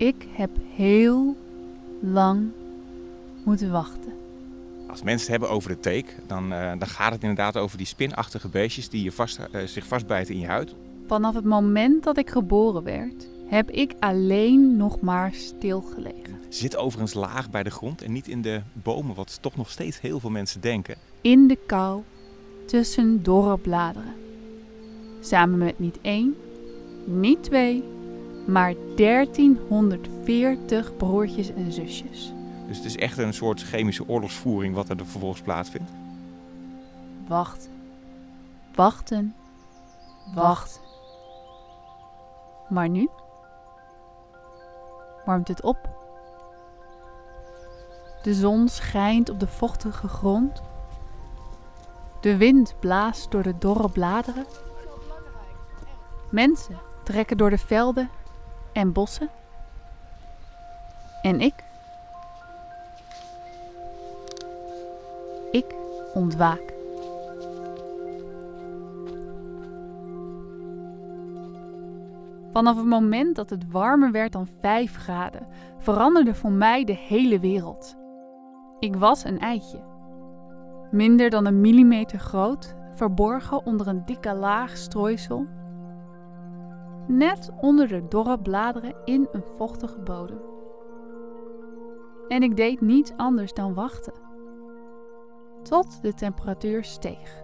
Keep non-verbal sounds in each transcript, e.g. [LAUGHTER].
Ik heb heel lang moeten wachten. Als mensen het hebben over de teek, dan, uh, dan gaat het inderdaad over die spinachtige beestjes die je vast, uh, zich vastbijten in je huid. Vanaf het moment dat ik geboren werd, heb ik alleen nog maar stilgelegen. Zit overigens laag bij de grond en niet in de bomen, wat toch nog steeds heel veel mensen denken. In de kou, tussen dorre bladeren. Samen met niet één, niet twee, maar 1340 broertjes en zusjes. Dus het is echt een soort chemische oorlogsvoering wat er vervolgens plaatsvindt. Wachten, wachten, wachten. Maar nu warmt het op. De zon schijnt op de vochtige grond. De wind blaast door de dorre bladeren. Mensen trekken door de velden en bossen. En ik? Ik ontwaak. Vanaf het moment dat het warmer werd dan 5 graden, veranderde voor mij de hele wereld. Ik was een eitje. Minder dan een millimeter groot, verborgen onder een dikke laag strooisel. Net onder de dorre bladeren in een vochtige bodem. En ik deed niets anders dan wachten. Tot de temperatuur steeg.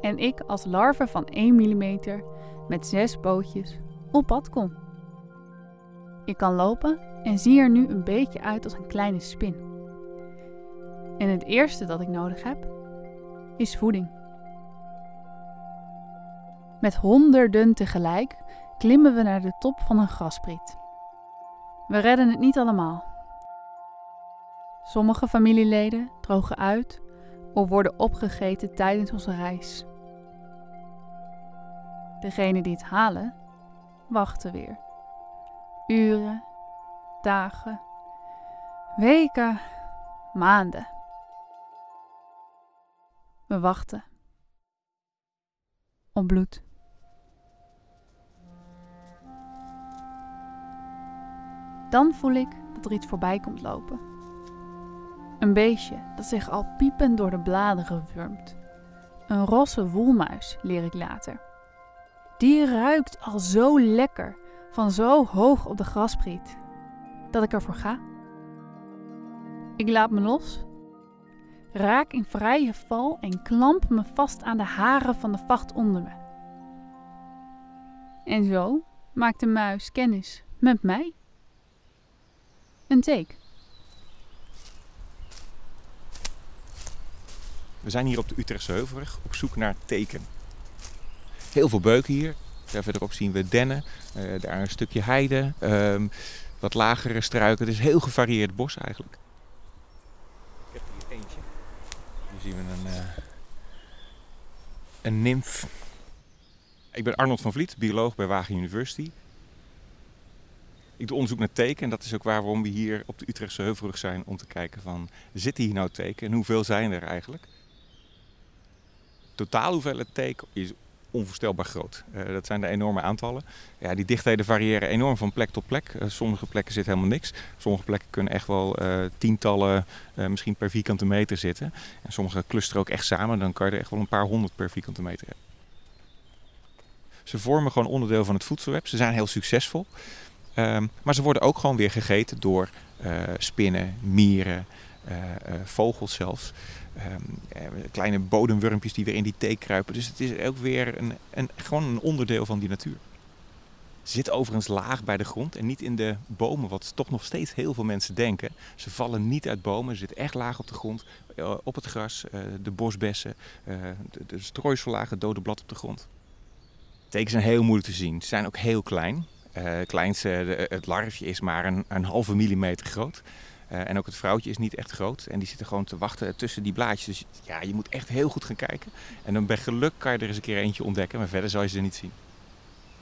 En ik als larve van 1 millimeter met zes pootjes op pad kon. Ik kan lopen en zie er nu een beetje uit als een kleine spin. En het eerste dat ik nodig heb is voeding. Met honderden tegelijk klimmen we naar de top van een graspriet. We redden het niet allemaal. Sommige familieleden drogen uit of worden opgegeten tijdens onze reis. Degenen die het halen, wachten weer. Uren, dagen, weken, maanden. We wachten. Op bloed. Dan voel ik dat er iets voorbij komt lopen. Een beestje dat zich al piepend door de bladeren wurmt. Een rosse woelmuis, leer ik later. Die ruikt al zo lekker van zo hoog op de graspriet dat ik ervoor ga. Ik laat me los, raak in vrije val en klamp me vast aan de haren van de vacht onder me. En zo maakt de muis kennis met mij. Een teek. We zijn hier op de Utrechtse Heuvelrug op zoek naar teken. Heel veel beuken hier. Verderop zien we dennen, uh, daar een stukje heide, um, wat lagere struiken. Het is heel gevarieerd bos eigenlijk. Ik heb hier eentje. Hier zien we een, uh, een nimf. Ik ben Arnold van Vliet, bioloog bij Wageningen University. Ik doe onderzoek naar teken en dat is ook waarom we hier op de Utrechtse Heuvelrug zijn om te kijken van zitten hier nou teken en hoeveel zijn er eigenlijk? Totaal hoeveelheid teken is onvoorstelbaar groot. Uh, dat zijn de enorme aantallen. Ja, die dichtheden variëren enorm van plek tot plek. Uh, sommige plekken zit helemaal niks. Sommige plekken kunnen echt wel uh, tientallen, misschien per vierkante meter zitten. En sommige clusteren ook echt samen. Dan kan je er echt wel een paar honderd per vierkante meter hebben. Ze vormen gewoon onderdeel van het voedselweb. Ze zijn heel succesvol. Um, maar ze worden ook gewoon weer gegeten door spinnen, mieren, vogels zelfs. Um, kleine bodemwurmpjes die weer in die thee kruipen. Dus het is ook weer een, een, gewoon een onderdeel van die natuur. Zit overigens laag bij de grond en niet in de bomen, wat toch nog steeds heel veel mensen denken. Ze vallen niet uit bomen, ze zitten echt laag op de grond, op het gras, de bosbessen, de, de strooisellagen, dode blad op de grond. Tekens zijn heel moeilijk te zien. Ze zijn ook heel klein. Het kleinste, de, het larfje, is maar een, een halve millimeter groot. Uh, en ook het vrouwtje is niet echt groot. En die zitten gewoon te wachten tussen die blaadjes. Dus ja, je moet echt heel goed gaan kijken. En dan bij geluk kan je er eens een keer eentje ontdekken. Maar verder zal je ze niet zien.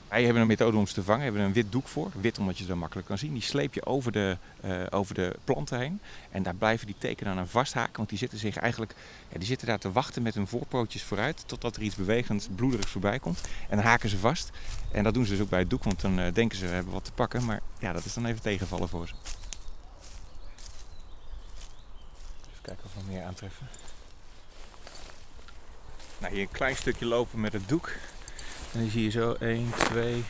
Wij hebben een methode om ze te vangen. We hebben een wit doek voor. Wit omdat je ze makkelijk kan zien. Die sleep je over de, uh, over de planten heen. En daar blijven die tekenen aan vasthaken. Want die zitten zich eigenlijk ja, die zitten daar te wachten met hun voorpootjes vooruit. Totdat er iets bewegends, bloederigs voorbij komt. En dan haken ze vast. En dat doen ze dus ook bij het doek. Want dan uh, denken ze we hebben wat te pakken. Maar ja, dat is dan even tegenvallen voor ze. Even kijken of we meer aantreffen. Nou, hier een klein stukje lopen met het doek. En dan zie je zo 1, 2,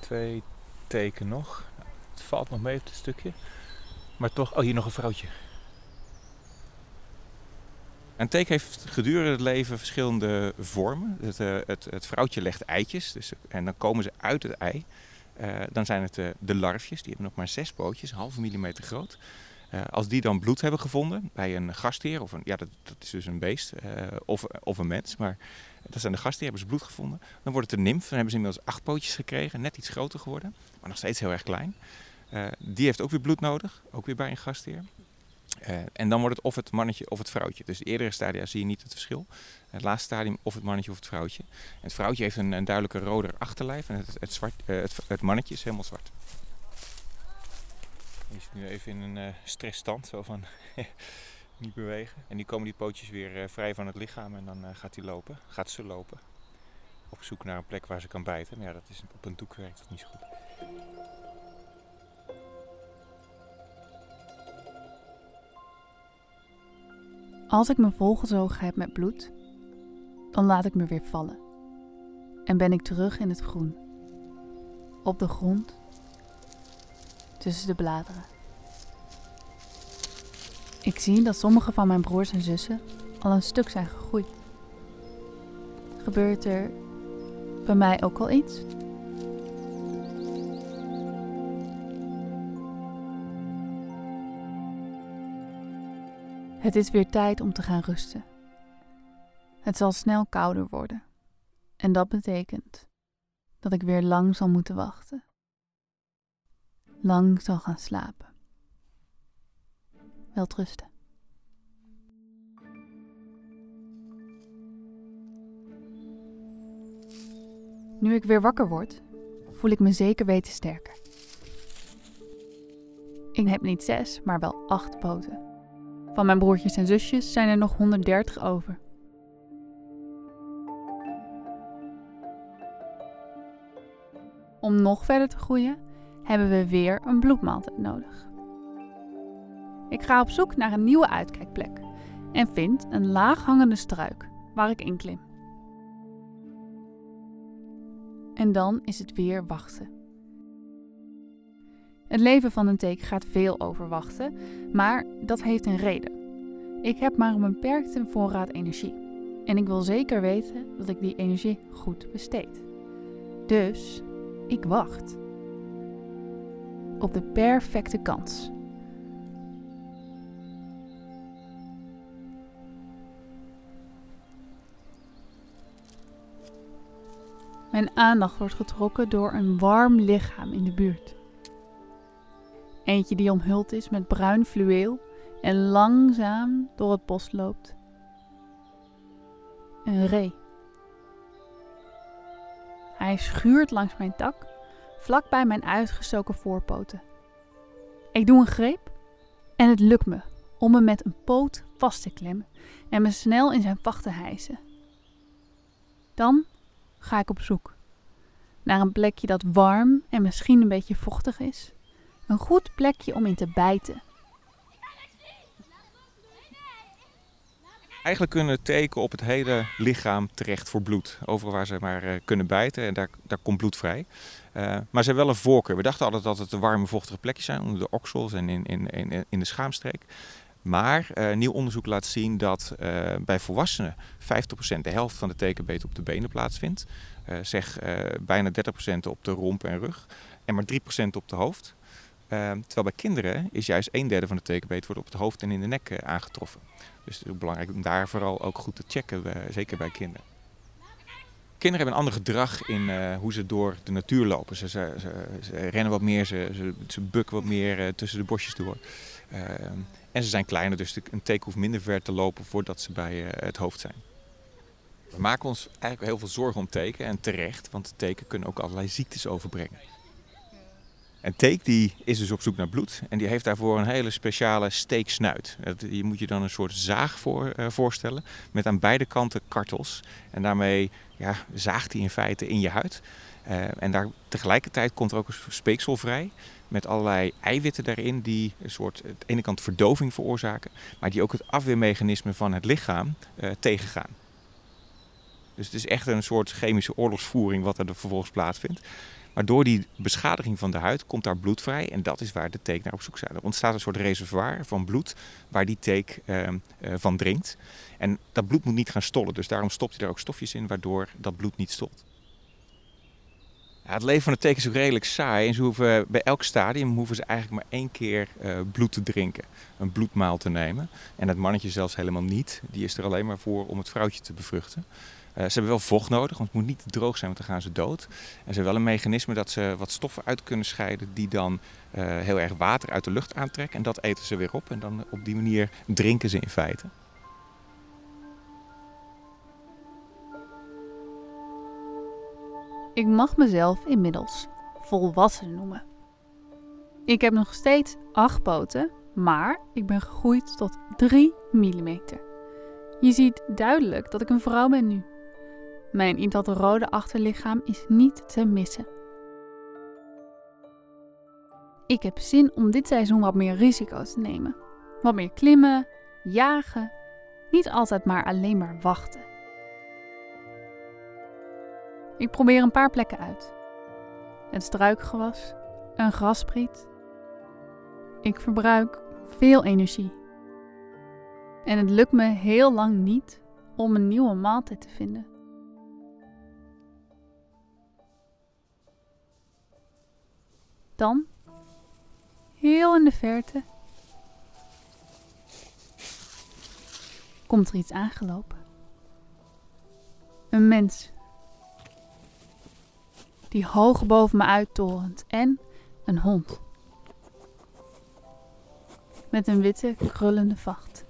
2 teken nog. Het valt nog mee op het stukje. Maar toch, oh hier nog een vrouwtje. Een teken heeft gedurende het leven verschillende vormen. Het, uh, het, het, vrouwtje legt eitjes dus, en dan komen ze uit het ei. Uh, dan zijn het uh, de larfjes, die hebben nog maar zes pootjes, een halve millimeter groot. Uh, als die dan bloed hebben gevonden bij een gastheer, of een, ja, dat, dat is dus een beest, uh, of, of een mens, maar dat zijn de gastheer, hebben ze bloed gevonden. Dan wordt het een nymf, dan hebben ze inmiddels acht pootjes gekregen, net iets groter geworden, maar nog steeds heel erg klein. Uh, die heeft ook weer bloed nodig, ook weer bij een gastheer. en dan wordt het of het mannetje of het vrouwtje. Dus de eerdere stadia zie je niet het verschil. Het laatste stadium of het mannetje of het vrouwtje. Het vrouwtje heeft een, een duidelijke roder achterlijf en het, het, zwart, het, het mannetje is helemaal zwart. Die is nu even in een uh, stressstand, zo van [LAUGHS] niet bewegen. En die komen die pootjes weer uh, vrij van het lichaam en dan uh, gaat hij lopen, gaat ze lopen. Op zoek naar een plek waar ze kan bijten. Maar ja, dat is, op een doek werkt dat niet zo goed. Als ik me volgezogen heb met bloed, dan laat ik me weer vallen. En ben ik terug in het groen. Op de grond tussen de bladeren. Ik zie dat sommige van mijn broers en zussen al een stuk zijn gegroeid. Gebeurt er bij mij ook al iets? Het is weer tijd om te gaan rusten. Het zal snel kouder worden. En dat betekent dat ik weer lang zal moeten wachten lang zal gaan slapen. Welterusten. Nu ik weer wakker word, voel ik me zeker weten sterker. Ik heb niet zes, maar wel acht poten. Van mijn broertjes en zusjes zijn er nog 130 over. Om nog verder te groeien hebben we weer een bloedmaaltijd nodig. Ik ga op zoek naar een nieuwe uitkijkplek en vind een laaghangende struik waar ik in klim. En dan is het weer wachten. Het leven van een teken gaat veel over wachten, maar dat heeft een reden. Ik heb maar een beperkte voorraad energie en ik wil zeker weten dat ik die energie goed besteed. Dus ik wacht op de perfecte kans. Mijn aandacht wordt getrokken door een warm lichaam in de buurt. Eentje die omhuld is met bruin fluweel en langzaam door het bos loopt. Een ree. Hij schuurt langs mijn tak vlak bij mijn uitgestoken voorpoten. Ik doe een greep en het lukt me om me met een poot vast te klemmen en me snel in zijn vacht te hijsen. Dan ga ik op zoek naar een plekje dat warm en misschien een beetje vochtig is. Een goed plekje om in te bijten. Eigenlijk kunnen teken op het hele lichaam terecht voor bloed. Overal waar ze maar uh, kunnen bijten en daar, daar komt bloed vrij. Uh, maar ze hebben wel een voorkeur. We dachten altijd dat het de warme, vochtige plekjes zijn, onder de oksels en in, in, in, in de schaamstreek. Maar uh, nieuw onderzoek laat zien dat bij volwassenen 50% de helft van de tekenbeet op de benen plaatsvindt. zeg bijna 30% op de romp en rug en maar 3% op de hoofd. terwijl bij kinderen is juist een derde van de tekenbeet wordt op het hoofd en in de nek aangetroffen. Dus het is belangrijk om daar vooral ook goed te checken, zeker bij kinderen. Kinderen hebben een ander gedrag in uh, hoe ze door de natuur lopen. Ze, ze, ze, rennen wat meer, ze, bukken wat meer uh, tussen de bosjes door. Uh, en ze zijn kleiner, dus een teken hoeft minder ver te lopen voordat ze bij het hoofd zijn. We maken ons eigenlijk heel veel zorgen om teken en terecht, want teken kunnen ook allerlei ziektes overbrengen. En teek die is dus op zoek naar bloed en die heeft daarvoor een hele speciale steeksnuit. Je moet je dan een soort zaag voor, uh, voorstellen met aan beide kanten kartels. En daarmee ja, zaagt hij in feite in je huid. Uh, en daar, tegelijkertijd komt er ook een speeksel vrij met allerlei eiwitten daarin die een soort, aan de ene kant verdoving veroorzaken, maar die ook het afweermechanisme van het lichaam tegengaan. Dus het is echt een soort chemische oorlogsvoering wat er vervolgens plaatsvindt. Maar door die beschadiging van de huid komt daar bloed vrij en dat is waar de teek naar op zoek zijn. Er ontstaat een soort reservoir van bloed waar die teek uh, uh, van drinkt. En dat bloed moet niet gaan stollen, dus daarom stopt hij er ook stofjes in waardoor dat bloed niet stolt. Het leven van de teek is ook redelijk saai en ze hoeven, bij elk stadium hoeven ze eigenlijk maar één keer uh, bloed te drinken, een bloedmaal te nemen. En het mannetje zelfs helemaal niet, die is er alleen maar voor om het vrouwtje te bevruchten. Uh, ze hebben wel vocht nodig, want het moet niet droog zijn, want dan gaan ze dood. En ze hebben wel een mechanisme dat ze wat stoffen uit kunnen scheiden die dan uh, heel erg water uit de lucht aantrekken. En dat eten ze weer op en dan op die manier drinken ze in feite. Ik mag mezelf inmiddels volwassen noemen. Ik heb nog steeds acht poten, maar ik ben gegroeid tot 3 mm. Je ziet duidelijk dat ik een vrouw ben nu. Mijn in dat rode achterlichaam is niet te missen. Ik heb zin om dit seizoen wat meer risico's te nemen. Wat meer klimmen, jagen, niet altijd maar alleen maar wachten. Ik probeer een paar plekken uit. Het struikgewas, een graspriet. Ik verbruik veel energie. En het lukt me heel lang niet om een nieuwe maaltijd te vinden. Dan, heel in de verte, komt er iets aangelopen. Een mens. Die hoog boven me uittorent en een hond. Met een witte, krullende vacht.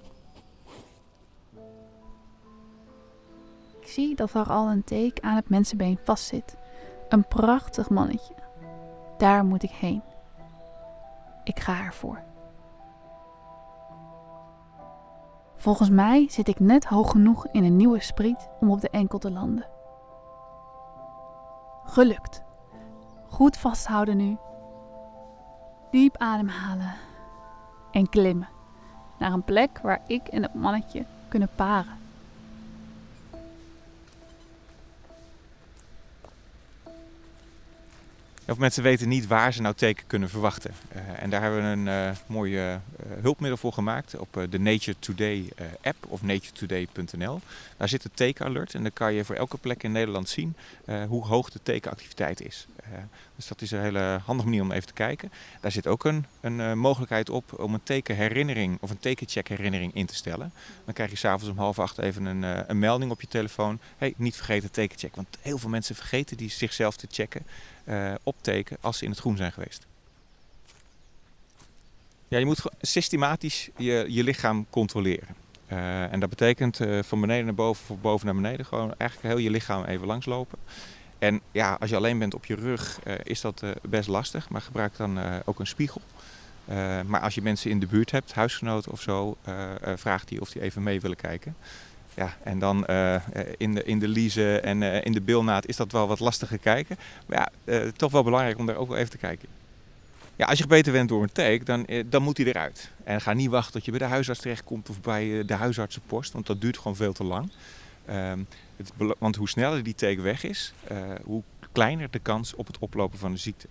Ik zie dat er al een teek aan het mensenbeen vastzit. Een prachtig mannetje. Daar moet ik heen. Ik ga ervoor. Volgens mij zit ik net hoog genoeg in een nieuwe spriet om op de enkel te landen. Gelukt. Goed vasthouden nu. Diep ademhalen. En klimmen naar een plek waar ik en het mannetje kunnen paren. Of mensen weten niet waar ze nou teken kunnen verwachten. Uh, en daar hebben we een uh, mooi uh, hulpmiddel voor gemaakt op de Nature Today app of naturetoday.nl. Daar zit een tekenalert en dan kan je voor elke plek in Nederland zien hoe hoog de tekenactiviteit is. dus dat is een hele handige manier om even te kijken. Daar zit ook een, een mogelijkheid op om een tekenherinnering of een tekencheckherinnering in te stellen. Dan krijg je s'avonds om half acht even een, een melding op je telefoon. Hey, niet vergeten tekencheck. Want heel veel mensen vergeten die zichzelf te checken opteken als ze in het groen zijn geweest. Ja, je moet systematisch je, je lichaam controleren. Uh, en dat betekent uh, van beneden naar boven, van boven naar beneden, gewoon eigenlijk heel je lichaam even langslopen. En ja, als je alleen bent op je rug, is dat best lastig, maar gebruik dan ook een spiegel. maar als je mensen in de buurt hebt, huisgenoten of zo, vraag die of die even mee willen kijken. Ja, en dan uh, in, de, in de liezen en uh, in de bilnaad is dat wel wat lastiger kijken. Maar ja, toch wel belangrijk om daar ook wel even te kijken. Ja, als je gebeten bent door een teek, dan, dan moet hij eruit. En ga niet wachten tot je bij de huisarts terechtkomt of bij de huisartsenpost, want dat duurt gewoon veel te lang. Ehm, het, want hoe sneller die teek weg is, hoe kleiner de kans op het oplopen van de ziekte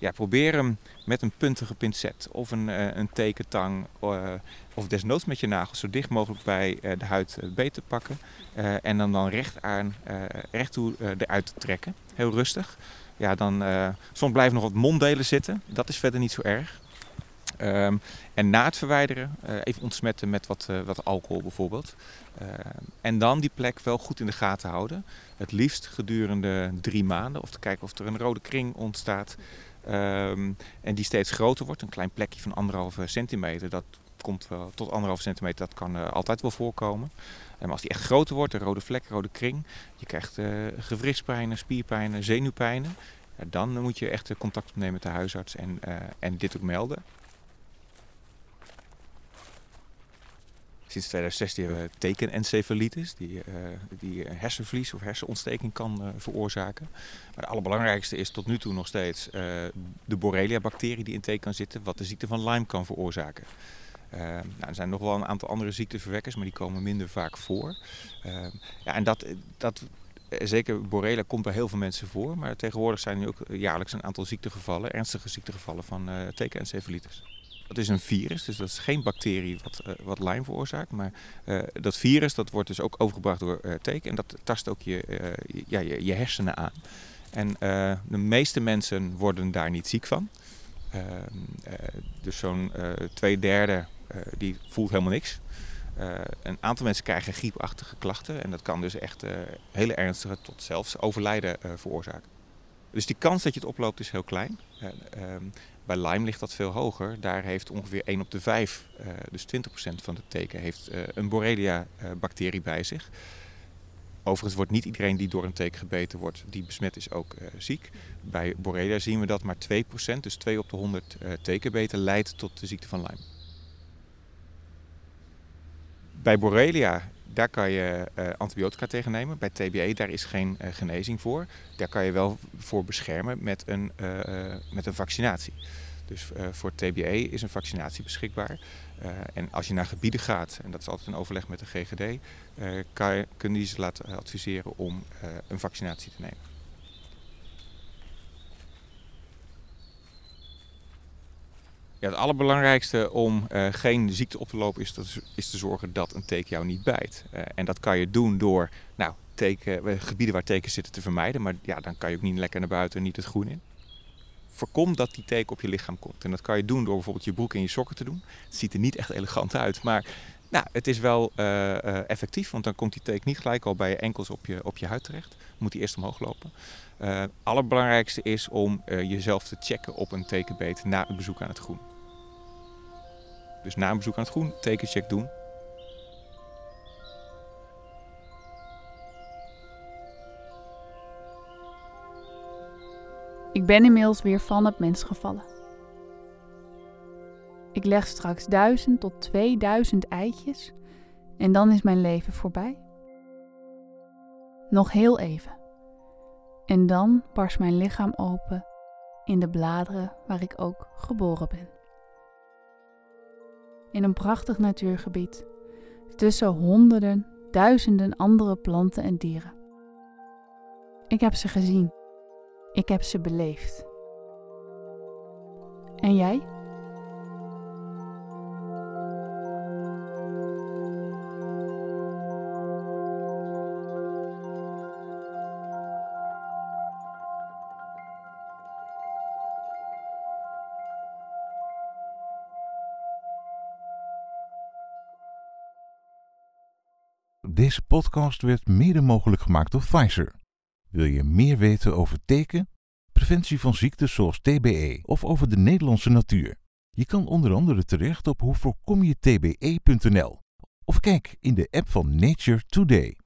ja, probeer hem met een puntige pincet of een, uh, een tekentang uh, of desnoods met je nagels zo dicht mogelijk bij uh, de huid beet te pakken. en dan, dan recht aan, recht toe eruit te trekken. Heel rustig. Ja, dan, soms blijven nog wat monddelen zitten. Dat is verder niet zo erg. Um, en na het verwijderen even ontsmetten met wat, wat alcohol bijvoorbeeld. Uh, en dan die plek wel goed in de gaten houden. Het liefst gedurende drie maanden. Of te kijken of er een rode kring ontstaat. Um, en die steeds groter wordt, een klein plekje van anderhalve centimeter, dat komt wel tot anderhalf centimeter, dat kan altijd wel voorkomen. maar als die echt groter wordt, een rode vlek, rode kring, je krijgt gewrichtspijnen, spierpijnen, zenuwpijnen. dan moet je echt contact opnemen met de huisarts en, en dit ook melden. Sinds 2016 hebben we tekenencefalitis, die, uh, die hersenvlies of hersenontsteking kan uh, veroorzaken. Maar de allerbelangrijkste is tot nu toe nog steeds uh, de Borrelia-bacterie die in teken kan zitten, wat de ziekte van Lyme kan veroorzaken. nou, er zijn nog wel een aantal andere ziekteverwekkers, maar die komen minder vaak voor. ja, en dat, dat, zeker Borrelia komt bij heel veel mensen voor, maar tegenwoordig zijn er ook jaarlijks een aantal ziektegevallen, ernstige ziektegevallen van tekenencefalitis. Dat is een virus, dus dat is geen bacterie wat, uh, wat Lyme veroorzaakt. Maar uh, dat virus dat wordt dus ook overgebracht door uh, teken en dat tast ook je, ja, je, je, hersenen aan. En de meeste mensen worden daar niet ziek van. Ehm, dus zo'n twee derde die voelt helemaal niks. een aantal mensen krijgen griepachtige klachten en dat kan dus echt hele ernstige tot zelfs overlijden veroorzaken. Dus die kans dat je het oploopt is heel klein. Bij Lyme ligt dat veel hoger. Daar heeft ongeveer 1 op de 5, uh, eh, dus 20% van de teken, heeft uh, een Borrelia-bacterie bij zich. Overigens wordt niet iedereen die door een teken gebeten wordt, die besmet is, ook uh, ziek. Bij Borrelia zien we dat maar 2%, dus 2 op de 100 tekenbeten, leidt tot de ziekte van Lyme. Bij Borrelia daar kan je uh, antibiotica tegen nemen. Bij TBE daar is geen uh, genezing voor. Daar kan je wel voor beschermen met een, uh, met een vaccinatie. Dus voor TBE is een vaccinatie beschikbaar. en als je naar gebieden gaat, en dat is altijd een overleg met de GGD, kan je, kunnen die ze laten adviseren om een vaccinatie te nemen. Ja, het allerbelangrijkste om uh, geen ziekte op te lopen is, is, is, te zorgen dat een teken jou niet bijt. Uh, en dat kan je doen door nou, teken, uh, gebieden waar tekens zitten te vermijden. Maar ja, dan kan je ook niet lekker naar buiten en niet het groen in. Voorkom dat die teken op je lichaam komt. En dat kan je doen door bijvoorbeeld je broek en je sokken te doen. Het ziet er niet echt elegant uit, maar nou, het is wel effectief. Want dan komt die teken niet gelijk al bij je enkels op je, op je huid terecht. Moet die eerst omhoog lopen. het allerbelangrijkste is om jezelf te checken op een tekenbeet na een bezoek aan het groen. Dus na een bezoek aan het groen, tekencheck doen. Ik ben inmiddels weer van het mens gevallen. Ik leg straks duizend tot 2000 eitjes en dan is mijn leven voorbij. Nog heel even. En dan barst mijn lichaam open in de bladeren waar ik ook geboren ben in een prachtig natuurgebied tussen honderden, duizenden andere planten en dieren. Ik heb ze gezien. Ik heb ze beleefd. En jij? Deze podcast werd mede mogelijk gemaakt door Pfizer. Wil je meer weten over teken, preventie van ziektes zoals TBE of over de Nederlandse natuur? Je kan onder andere terecht op hoevoorkomjetbe.nl of kijk in de app van Nature Today.